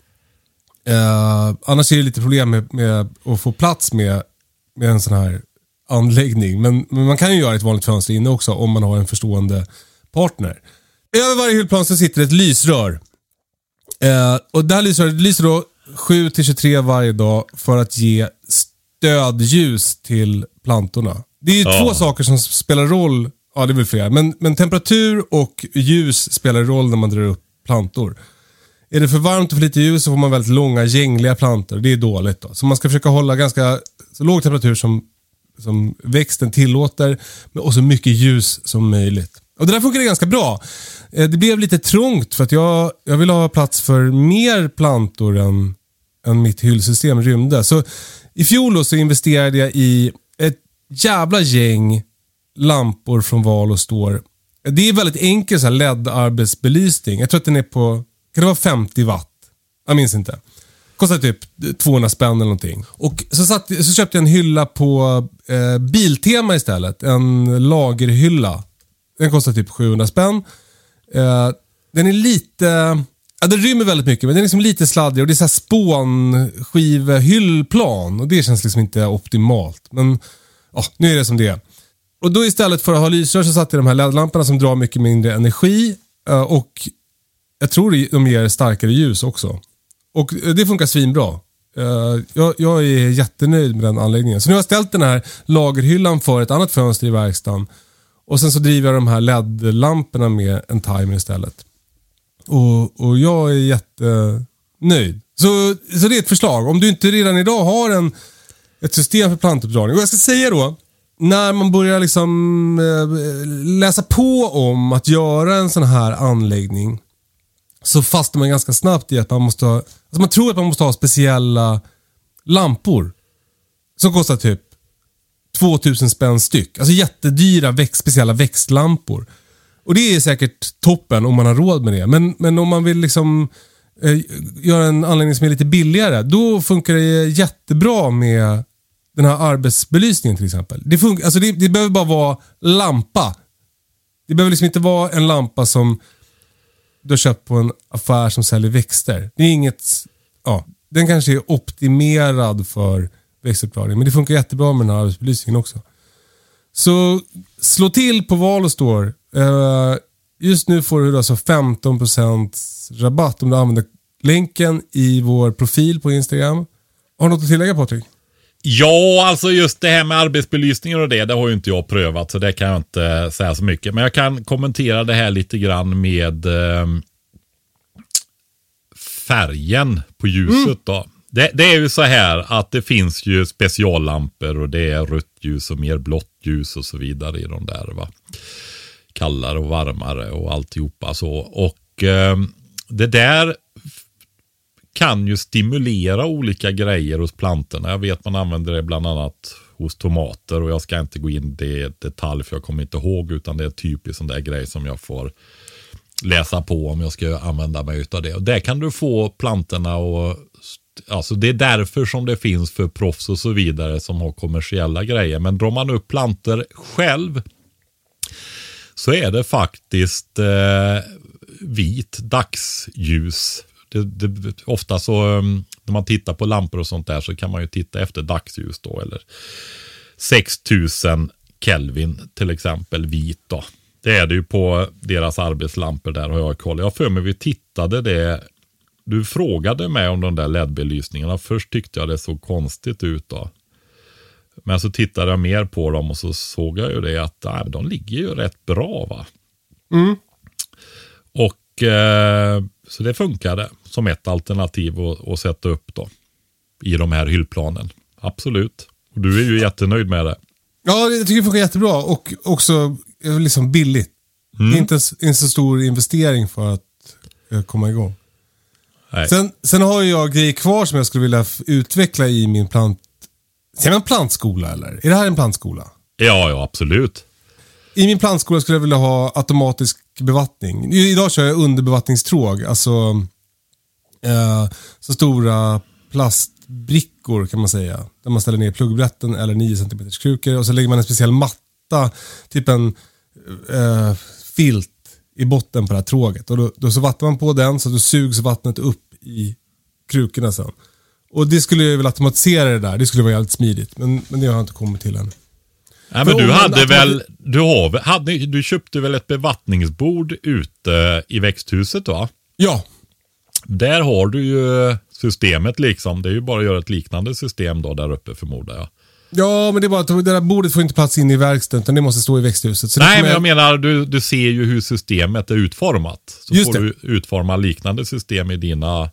A: Uh, annars är det lite problem med, med, att få plats med, med en sån här anläggning. Men, men, man kan ju göra ett vanligt fönster inne också om man har en förstående partner. Över varje hyllplan så sitter ett lysrör. Uh, och det här lysröret lyser då 7 till 23 varje dag för att ge stödljus till plantorna. Det är ju ja. två saker som spelar roll. Ja, det är väl flera. Men, men temperatur och ljus spelar roll när man drar upp plantor. Är det för varmt och för lite ljus så får man väldigt långa gängliga plantor. Det är dåligt. Då. Så man ska försöka hålla ganska så låg temperatur som, som växten tillåter och så mycket ljus som möjligt. Och Det där funkade ganska bra. Eh, det blev lite trångt för att jag, jag ville ha plats för mer plantor än, än mitt hyllsystem rymde. Så i fjol så investerade jag i ett jävla gäng lampor från Val och Står. Det är väldigt enkel LED-arbetsbelysning. Jag tror att den är på, kan det vara 50 watt? Jag minns inte. Kostar typ 200 spänn eller någonting. Och så, satt, så köpte jag en hylla på eh, Biltema istället. En lagerhylla. Den kostar typ 700 spänn. Eh, den är lite... Ja, den rymmer väldigt mycket, men den är liksom lite sladdrig och det är så spånskivehyllplan och det känns liksom inte optimalt. Men ja, nu är det som det är. Och då istället för att ha lysrör så satte jag de här LED-lamporna som drar mycket mindre energi eh, och jag tror de ger starkare ljus också. Och eh, det funkar svinbra. Eh, jag, jag är jättenöjd med den anläggningen. Så nu har jag ställt den här lagerhyllan för ett annat fönster i verkstaden och sen så driver jag de här LED-lamporna med en timer istället. Och, och jag är jättenöjd. Så, så det är ett förslag. Om du inte redan idag har en, ett system för plantuppdragning. Och jag ska säga då, när man börjar liksom eh, läsa på om att göra en sån här anläggning så fastnar man ganska snabbt i att man måste ha, alltså man tror att man måste ha speciella lampor. Som kostar typ 2000 spänn styck. Alltså jättedyra växt, speciella växtlampor. Och det är säkert toppen om man har råd med det. Men, men om man vill liksom eh, göra en anläggning som är lite billigare, då funkar det jättebra med den här arbetsbelysningen till exempel. Det, funkar, alltså det, det behöver bara vara lampa. Det behöver liksom inte vara en lampa som du har köpt på en affär som säljer växter. Det är inget, ja, den kanske är optimerad för växtuppdragning. Men det funkar jättebra med den här arbetsbelysningen också. Så slå till på Valostore. Uh, just nu får du alltså 15% rabatt om du använder länken i vår profil på Instagram. Har du något att tillägga Patrik?
B: Ja, alltså just det här med arbetsbelysningen och det, det har ju inte jag prövat så det kan jag inte säga så mycket. Men jag kan kommentera det här lite grann med eh, färgen på ljuset. Mm. då. Det, det, är ju så här att det finns ju speciallampor och det är rött ljus och mer blått ljus och så vidare i de där. Va? Kallare och varmare och alltihopa så. Och eh, det där kan ju stimulera olika grejer hos plantorna. Jag vet man använder det bland annat hos tomater och jag ska inte gå in i detalj för jag kommer inte ihåg utan det är typiskt sån där grej som jag får läsa på om jag ska använda mig av det. Och där kan du få plantorna och Alltså det är därför som det finns för proffs och så vidare som har kommersiella grejer. Men drar man upp plantor själv så är det faktiskt eh, vit dagsljus. Det, det, ofta så um, när man tittar på lampor och sånt där så kan man ju titta efter dagsljus då. Eller 6000 Kelvin till exempel vit då. Det är det ju på deras arbetslampor där har jag koll. Jag för mig vi tittade det. Du frågade mig om de där LED-belysningarna. Först tyckte jag det såg konstigt ut då. Men så tittade jag mer på dem och så såg jag ju det att nej, de ligger ju rätt bra va.
A: Mm.
B: Och eh, så det funkade som ett alternativ att, att sätta upp då. I de här hyllplanen. Absolut. Och du är ju jättenöjd med det.
A: Ja, jag tycker det funkar jättebra och också eh, liksom billigt.
B: Mm.
A: Inte s- en så stor investering för att eh, komma igång.
B: Nej.
A: Sen, sen har jag grejer kvar som jag skulle vilja utveckla i min plant... Säger man plantskola eller? Är det här en plantskola?
B: Ja, ja absolut.
A: I min plantskola skulle jag vilja ha automatisk bevattning. Idag kör jag underbevattningstråg. Alltså eh, så stora plastbrickor kan man säga. Där man ställer ner pluggbrätten eller 9 cm krukor och så lägger man en speciell matta, typ en eh, filt i botten på det här tråget. Och då, då så vattnar man på den så att då sugs vattnet upp i krukorna sen. Och det skulle jag vilja automatisera det där. Det skulle vara jävligt smidigt. Men, men det har jag inte kommit till än.
B: Nej, men du
A: man
B: hade väl, du, har, hade, du köpte väl ett bevattningsbord ute i växthuset va?
A: Ja,
B: Där har du ju systemet liksom. Det är ju bara att göra ett liknande system då där uppe förmodar jag.
A: Ja, men det är bara att det där bordet får inte plats in i verkstaden utan det måste stå i växthuset. Så
B: Nej, men jag menar du, du ser ju hur systemet är utformat. Så
A: Just
B: får
A: det.
B: du utforma liknande system i dina...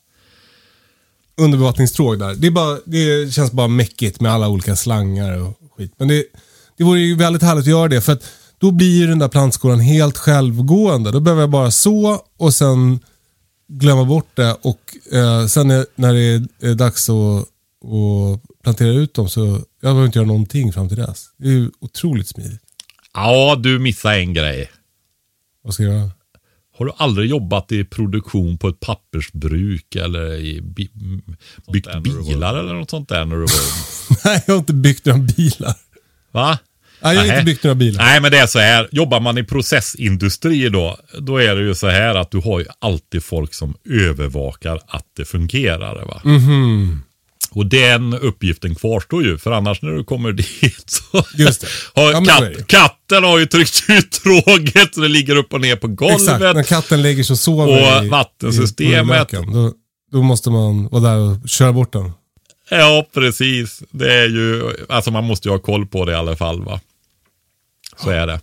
A: underbevattningstråg där. Det, är bara, det känns bara mäckigt med alla olika slangar och skit. Men det, det vore ju väldigt härligt att göra det för att då blir ju den där plantskolan helt självgående. Då behöver jag bara så och sen glömma bort det och eh, sen när, det är, är dags att, att plantera ut dem så jag behöver inte göra någonting fram till dess. Det är ju otroligt smidigt.
B: Ja, du missar en grej.
A: Vad ska jag göra?
B: Har du aldrig jobbat i produktion på ett pappersbruk eller i bi byggt bilar eller något sånt där när du var [laughs]
A: Nej, jag har inte byggt några bilar.
B: Va?
A: Nej, jag har
B: Nej.
A: inte byggt några bilar.
B: Nej, men det är så här. Jobbar man i processindustri då, då är det ju så här att du har ju alltid folk som övervakar att det fungerar. Va?
A: Mhm.
B: Och den uppgiften kvarstår ju, för annars när du kommer dit så
A: Just det. [laughs]
B: har
A: Ja,
B: katt, katten har ju tryckt ut [laughs] tråget så det ligger upp och ner på golvet.
A: Exakt, när katten lägger sig och sover
B: Och
A: i-
B: vattensystemet.
A: i då, då måste man vara där och köra bort den.
B: Ja, precis. Det är ju, alltså man måste ju ha koll på det i alla fall va. Så är det.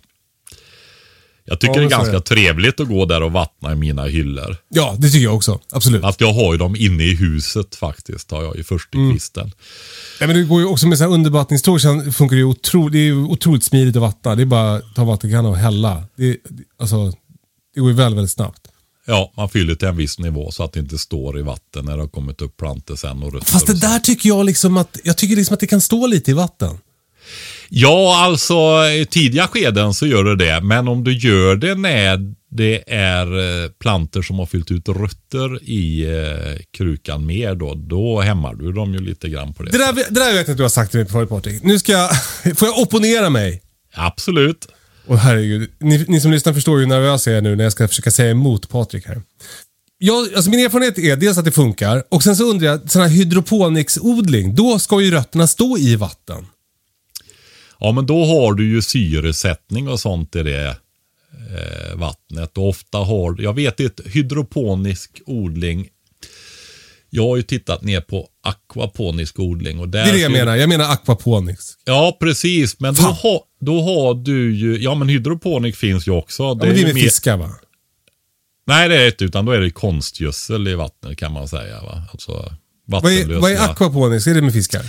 B: Jag tycker
A: Ja,
B: det är ganska trevligt att gå där och vattna i mina hyllor.
A: Ja, det tycker jag också. Absolut.
B: Fast jag har ju dem inne i huset faktiskt. Har jag ju först i
A: Mm.
B: kvisten.
A: Ja, men det går ju också med så här undervattningstråg så funkar det ju otroligt, det är otroligt smidigt att vattna. Det är bara att ta vattenkanna och hälla. Det, det- alltså, det går ju väldigt, väldigt snabbt.
B: Ja, man fyller till en viss nivå så att det inte står i vatten när det har kommit upp plantor sen och rötter
A: Fast det där tycker jag liksom att, jag tycker liksom att det kan stå lite i vatten.
B: Ja, alltså i tidiga skeden så gör det det. Men om du gör det när det är eh, plantor som har fyllt ut rötter i eh, krukan mer då, då hämmar du dem ju lite grann på det.
A: Det där, det där vet jag att du har sagt till mig förut Patrik. Nu ska jag, [laughs] får jag opponera mig?
B: Absolut.
A: Och herregud, ni, ni som lyssnar förstår ju hur nervös jag är nu när jag ska försöka säga emot Patrik här. Jag, alltså min erfarenhet är dels att det funkar och sen så undrar jag, sån här hydroponicsodling, då ska ju rötterna stå i vatten.
B: Ja, men då har du ju syresättning och sånt i det eh, vattnet. Och ofta har jag vet inte, hydroponisk odling. Jag har ju tittat ner på aquaponisk odling. Och där
A: Det är det jag menar, jag menar aquaponics.
B: Ja, precis. Men då, ha, då har du ju, ja men hydroponik finns ju också.
A: Ja, men det är med
B: mer-
A: fiskar va?
B: Nej, det är inte, utan då är det konstgödsel i vattnet kan man säga. Va? Alltså
A: Vad är, vad är aquaponics? Är det med fiskar?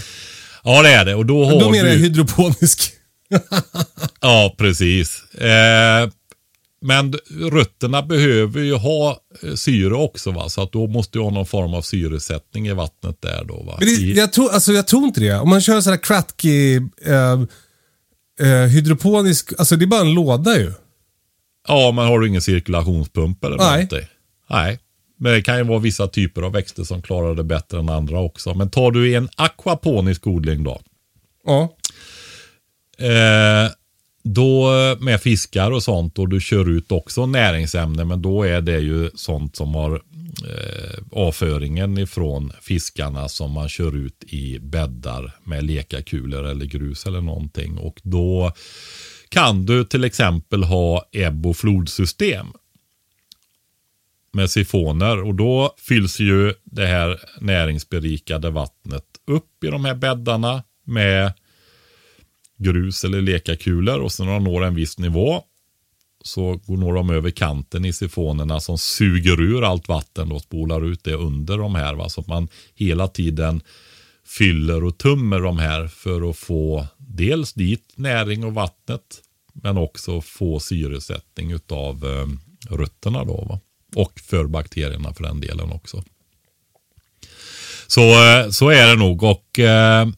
B: Ja, det är det. Och då har
A: Då menar
B: du...
A: jag hydroponisk. [laughs]
B: Ja, precis. Eh, men rötterna behöver ju ha eh, syre också va. Så att då måste du ha någon form av syresättning i vattnet där då va.
A: Men det,
B: I,
A: jag, tror, alltså, jag tror inte det. Om man kör sån här Kratky eh, eh, hydroponisk, alltså det är bara en låda ju.
B: ja, men har du ingen cirkulationspump eller
A: Nej.
B: någonting? Nej. Men det kan ju vara vissa typer av växter som klarar det bättre än andra också. Men tar du en akvaponisk odling då.
A: Ja.
B: Eh, då med fiskar och sånt och du kör ut också näringsämnen men då är det ju sånt som har eh, avföringen ifrån fiskarna som man kör ut i bäddar med lekakulor eller grus eller någonting och då kan du till exempel ha ebb och flodsystem med sifoner och då fylls ju det här näringsberikade vattnet upp i de här bäddarna med grus eller lekakulor och sen när de når en viss nivå så går når de över kanten i sifonerna som suger ur allt vatten och spolar ut det under de här. Va? Så att man hela tiden fyller och tummer de här för att få dels dit näring och vattnet men också få syresättning utav eh, rötterna då. Va? Och för bakterierna för den delen också. Så, eh, så är det nog och eh,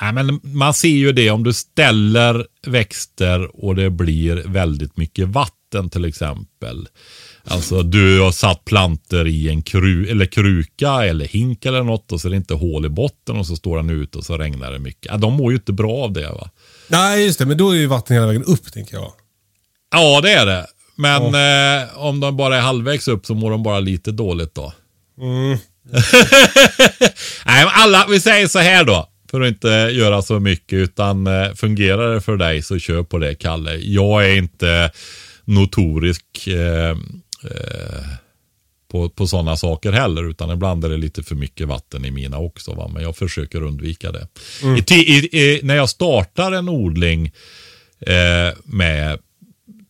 B: men man ser ju det om du ställer växter och det blir väldigt mycket vatten till exempel. Alltså du har satt planter i en kru, eller kruka eller hink eller något och så är det inte hål i botten och så står den ute och så regnar det mycket. De mår ju inte bra av det va.
A: Nej, just det. Men då är ju vattnet hela vägen upp, tänker jag.
B: Ja, det är det. Men eh, om de bara är halvvägs upp så mår de bara lite dåligt då. [laughs] Nej, men alla, vi säger så här då. För att inte göra så mycket utan eh, fungerar det för dig så kör på det Kalle. Jag är inte notorisk eh, eh, på, på sådana saker heller utan ibland är det lite för mycket vatten i mina också. Va? Men jag försöker undvika det. I, ti- i, i, när jag startar en odling eh, med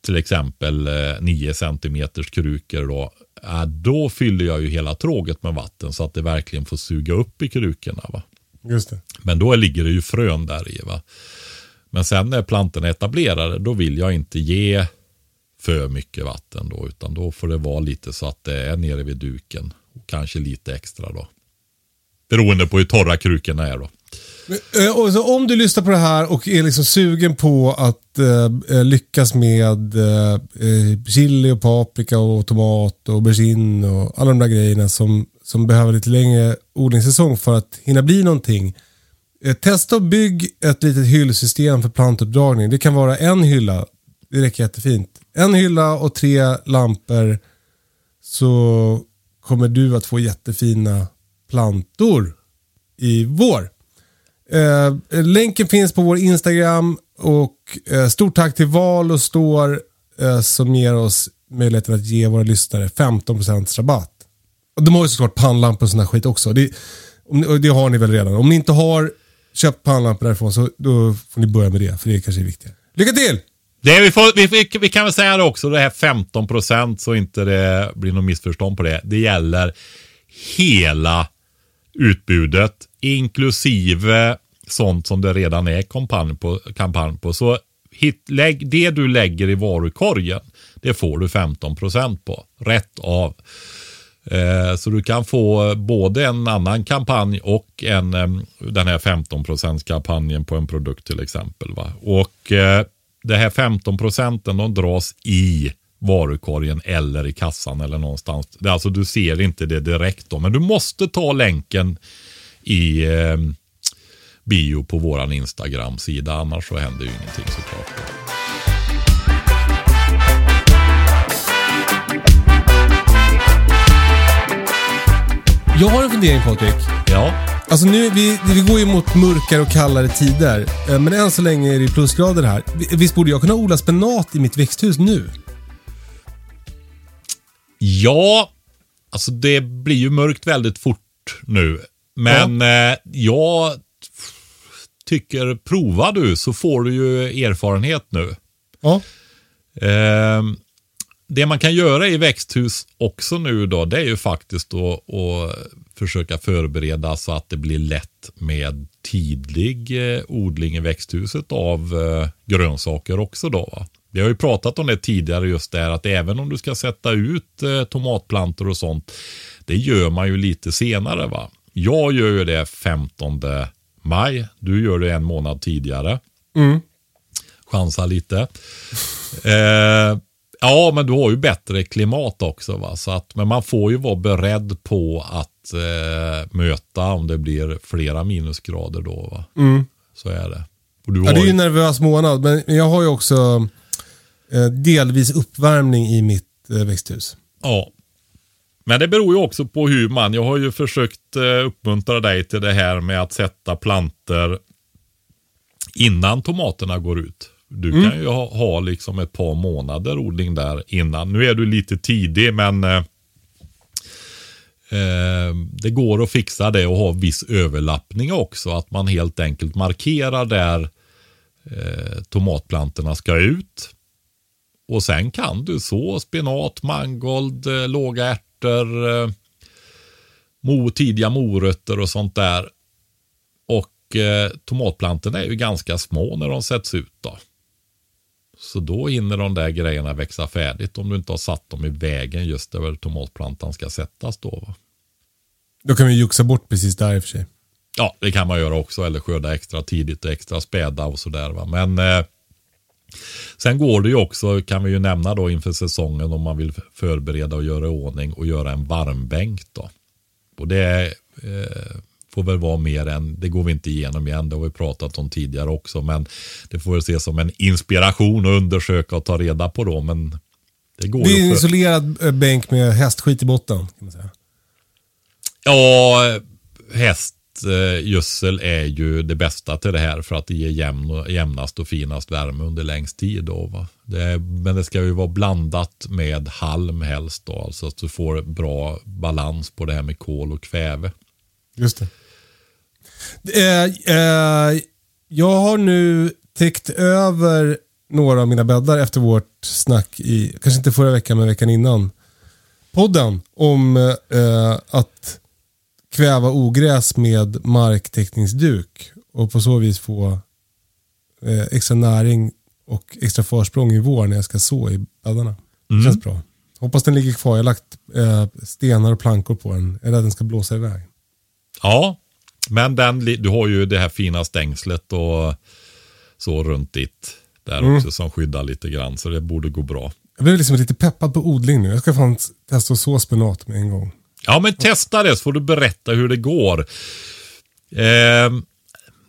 B: till exempel eh, 9 centimeters krukor då, ja, då fyller jag ju hela tråget med vatten så att det verkligen får suga upp i krukorna. Va?
A: Just det.
B: Men då ligger det ju frön där i. Va? Men sen när plantorna är etablerade då vill jag inte ge för mycket vatten då utan då får det vara lite så att det är nere vid duken. Och kanske lite extra då. Beroende på hur torra krukorna är då.
A: Eh, och så om du lyssnar på det här och är liksom sugen på att eh, eh lyckas med eh, eh, chili och paprika och tomat och aubergine och alla de där grejerna som, som behöver lite längre odlingssäsong för att hinna bli någonting. Eh, testa och bygg ett litet hyllsystem för plantuppdragning. Det kan vara en hylla, det räcker jättefint. En hylla och tre lampor så kommer du att få jättefina plantor i vår. Eh, länken finns på vår Instagram och eh, stort tack till Val och Står eh, som ger oss möjligheten att ge våra lyssnare 15% rabatt. Och de har ju såklart pannlampor och sån här skit också. Det, om, det har ni väl redan. Om ni inte har köpt pannlampor därifrån så då får ni börja med det för det kanske är viktigare. Lycka till!
B: Det, vi, får, vi, vi, vi kan väl säga det också, det här 15 procent så inte det blir något missförstånd på det. Det gäller hela utbudet, inklusive sånt som det redan är kampanj på. Kampanj på. Så hit, lägg, det du lägger i varukorgen, det får du 15 procent på. Rätt av. Eh, Så du kan få både en annan kampanj och en, eh, den här 15 kampanjen på en produkt till exempel. Va? Och eh, det här 15 procenten de dras i varukorgen eller i kassan eller någonstans. Det är alltså du ser inte det direkt då, men du måste ta länken i eh, bio på våran Instagram-sida annars så händer ju ingenting såklart.
A: Jag har en fundering Patrik.
B: Ja,
A: Alltså nu, vi, vi går ju mot mörkare och kallare tider. Eh, Men än så länge är det plusgrader här. Vi- Visst borde jag kunna odla spenat i mitt växthus nu?
B: Ja, alltså det blir ju mörkt väldigt fort nu. Men eh, jag tycker, prova du så får du ju erfarenhet nu.
A: Ja.
B: Eh, det man kan göra i växthus också nu då, det är ju faktiskt att, att försöka förbereda så att det blir lätt med tidlig eh, odling i växthuset av eh, grönsaker också då. Va? Vi har ju pratat om det tidigare just där att även om du ska sätta ut eh, tomatplantor och sånt. Det gör man ju lite senare va. Jag gör ju det 15 maj. Du gör det en månad tidigare.
A: Mm.
B: Chansa lite. [laughs] eh, ja, men du har ju bättre klimat också. Va? Så att, men man får ju vara beredd på att eh, möta om det blir flera minusgrader då. Va?
A: Mm.
B: Så är det.
A: Ja, det är ju
B: ju-
A: en nervös månad, men jag har ju också eh, delvis uppvärmning i mitt eh, växthus.
B: Ja. Men det beror ju också på hur man, jag har ju försökt eh, uppmuntra dig till det här med att sätta planter innan tomaterna går ut. Du kan ju ha, ha liksom ett par månader odling där innan. Nu är du lite tidig men eh, eh, det går att fixa det och ha viss överlappning också. Att man helt enkelt markerar där eh, tomatplantorna ska ut. Och sen kan du så spenat, mangold, låga ärtor, eh, mo, tidiga morötter och sånt där. Och eh, tomatplantorna är ju ganska små när de sätts ut då. Så då hinner de där grejerna växa färdigt om du inte har satt dem i vägen just där tomatplantan ska sättas då. Va?
A: Då kan vi juxa bort precis där i och för sig.
B: Ja, det kan man göra också eller skörda extra tidigt och extra späda och sådär. Men eh, sen går det ju också, kan vi ju nämna då inför säsongen om man vill förbereda och göra i ordning och göra en varmbänk då. Och det eh, får väl vara mer än, det går vi inte igenom igen, det har vi pratat om tidigare också, men det får väl ses som en inspiration att undersöka och ta reda på då, men det går
A: Det är en
B: för-
A: isolerad eh, bänk med hästskit i botten. Kan man säga.
B: Ja, Eh, gödsel är ju det bästa till det här för att det ger jämn, jämnast och finast värme under längst tid. Då, va? Det är, men det ska ju vara blandat med halm helst då, alltså att du får bra balans på det här med kol och kväve.
A: Just det. Eh, eh, jag har nu täckt över några av mina bäddar efter vårt snack i, kanske inte förra veckan men veckan innan, podden om eh, att kväva ogräs med marktäckningsduk och på så vis få eh, extra näring och extra försprång i vår när jag ska så i bäddarna. Det känns bra. Hoppas den ligger kvar. Jag har lagt eh, stenar och plankor på den. Rädd att den ska blåsa iväg.
B: Ja, men den, du har ju det här fina stängslet och så runt ditt där också som skyddar lite grann så det borde gå bra.
A: Jag blev liksom lite peppad på odling nu. Jag ska fan testa att så spenat med en gång.
B: Ja, men testa det så får du berätta hur det går. Ehm,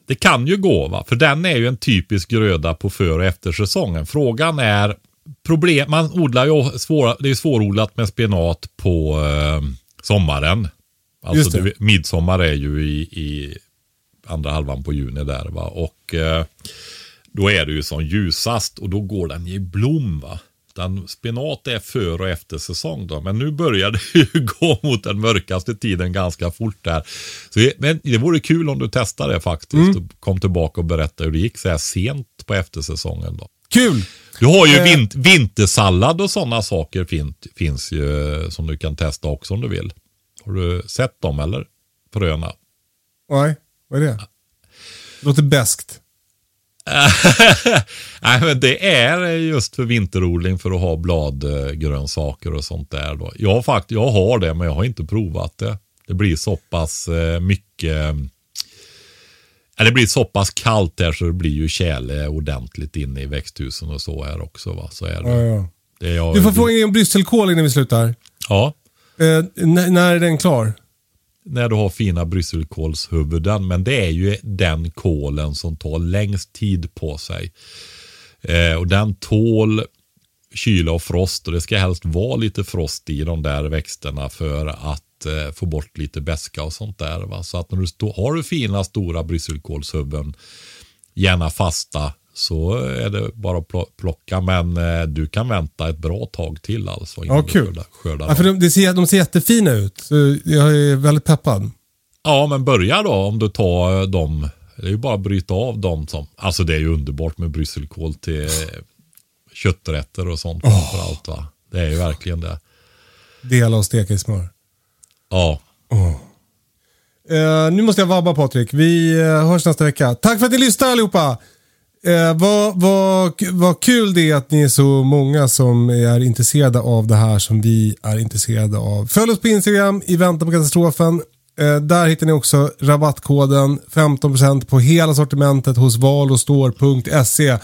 B: det kan ju gå, va? för den är ju en typisk gröda på för och eftersäsongen. Frågan är, problem, man odlar ju svår, det är svårodlat med spenat på eh, sommaren. Alltså
A: det.
B: du midsommar är ju i, i andra halvan på juni där va. Och eh, då är det ju som ljusast och då går den i blom va. Den spenat är för och efter säsong då. Men nu börjar det [laughs] ju gå mot den mörkaste tiden ganska fort där. Så, det- men det vore kul om du testar det faktiskt. Och kom tillbaka och berätta hur det gick så här sent på eftersäsongen då.
A: Kul!
B: Du har ju
A: Eh.
B: vin- vintersallad och sådana saker fin- finns ju eh, som du kan testa också om du vill. Har du sett dem eller? Fröna.
A: Nej, vad är det? Låter bäst. [laughs]
B: Nej, men det är just för vinterodling för att ha bladgrönsaker och sånt där. Då. Jag, fakt- jag har det, men jag har inte provat det. Det blir så pass eh, mycket... Ja, det blir så pass kallt där så det blir ju tjäle ordentligt inne i växthusen och så här också. Va? Så är det.
A: Ja, ja.
B: det är jag,
A: Du får fråga om brysselkål innan vi slutar.
B: Ja,
A: Eh, när är den klar?
B: När du har fina brysselkålshuvuden. Men det är ju den kålen som tar längst tid på sig. Eh, och den tål kyla och frost och det ska helst vara lite frost i de där växterna för att eh, få bort lite beska och sånt där. Va? Så att när du har du fina stora brysselkålshuvuden, gärna fasta, så är det bara att plo- plocka. Men eh, du kan vänta ett bra tag till alltså.
A: Ja, kul.
B: Skördar, skördar
A: Ja, för de, ser, de ser jättefina ut. Så jag är väldigt peppad.
B: Ja, men börja då om du tar eh, dem. Det är ju bara att bryta av dem som, alltså det är ju underbart med brysselkål till eh, kötträtter och sånt framför allt va. Det är ju verkligen det.
A: Dela och steka i smör.
B: Ja,
A: Eh, nu måste jag vabba Patrik. Vi uh, hörs nästa vecka. Tack för att ni lyssnar allihopa. Eh, vad, vad, vad kul det är att ni är så många som är intresserade av det här som vi är intresserade av. Följ oss på Instagram i väntan på katastrofen. Eh, där hittar ni också rabattkoden 15% på hela sortimentet hos valostår.se.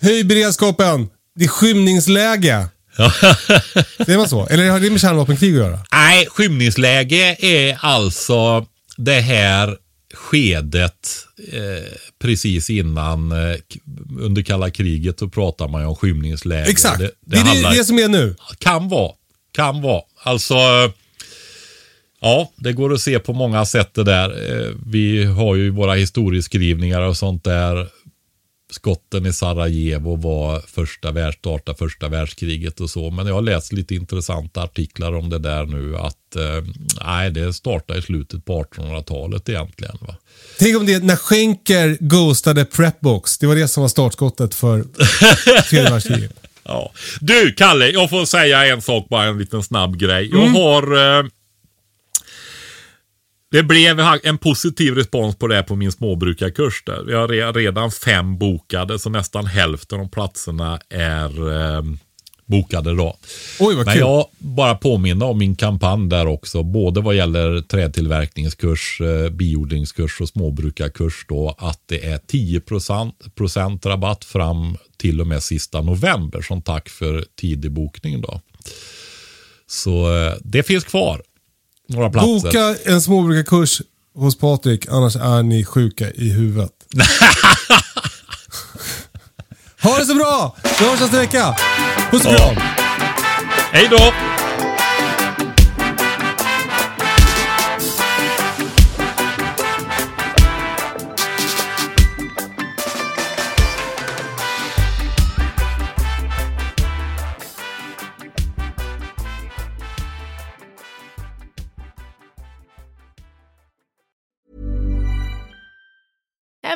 A: Höj beredskapen! Det är skymningsläge. [laughs] Säger man så? Eller har det med kärnvapenkrig att göra?
B: Nej, skymningsläge är alltså det här skedet eh, precis innan eh, under kalla kriget så pratar man ju om skymningsläge.
A: Exakt, det, det, det är handlar, det som är nu.
B: Kan vara, kan vara. Alltså, ja, det går att se på många sätt det där. Eh, vi har ju våra historieskrivningar och sånt där skotten i Sarajevo var första, värld, starta första världskriget och så. Men jag har läst lite intressanta artiklar om det där nu. Att eh, nej, det startade i slutet på 1800-talet egentligen. Va?
A: Tänk om det när Schenker ghostade Prepbox. Det var det som var startskottet för [laughs] tredje världskriget.
B: ja. Du, Kalle, jag får säga en sak, bara en liten snabb grej. Jag mm. har eh, det blev en positiv respons på det på min småbrukarkurs. Där. Vi har redan fem bokade, så nästan hälften av platserna är eh, bokade då.
A: Oj, vad
B: Men
A: kul.
B: jag bara påminner om min kampanj där också, både vad gäller trätillverkningskurs, eh, biodlingskurs och småbrukarkurs då, att det är 10 procent rabatt fram till och med sista november som tack för tidig bokning då. Så eh, det finns kvar några platser.
A: Boka en småbrukarkurs hos Patrik, annars är ni sjuka i huvudet. [laughs] ha det så bra! Vi hörs nästa vecka. Puss och kram.
B: Hej då!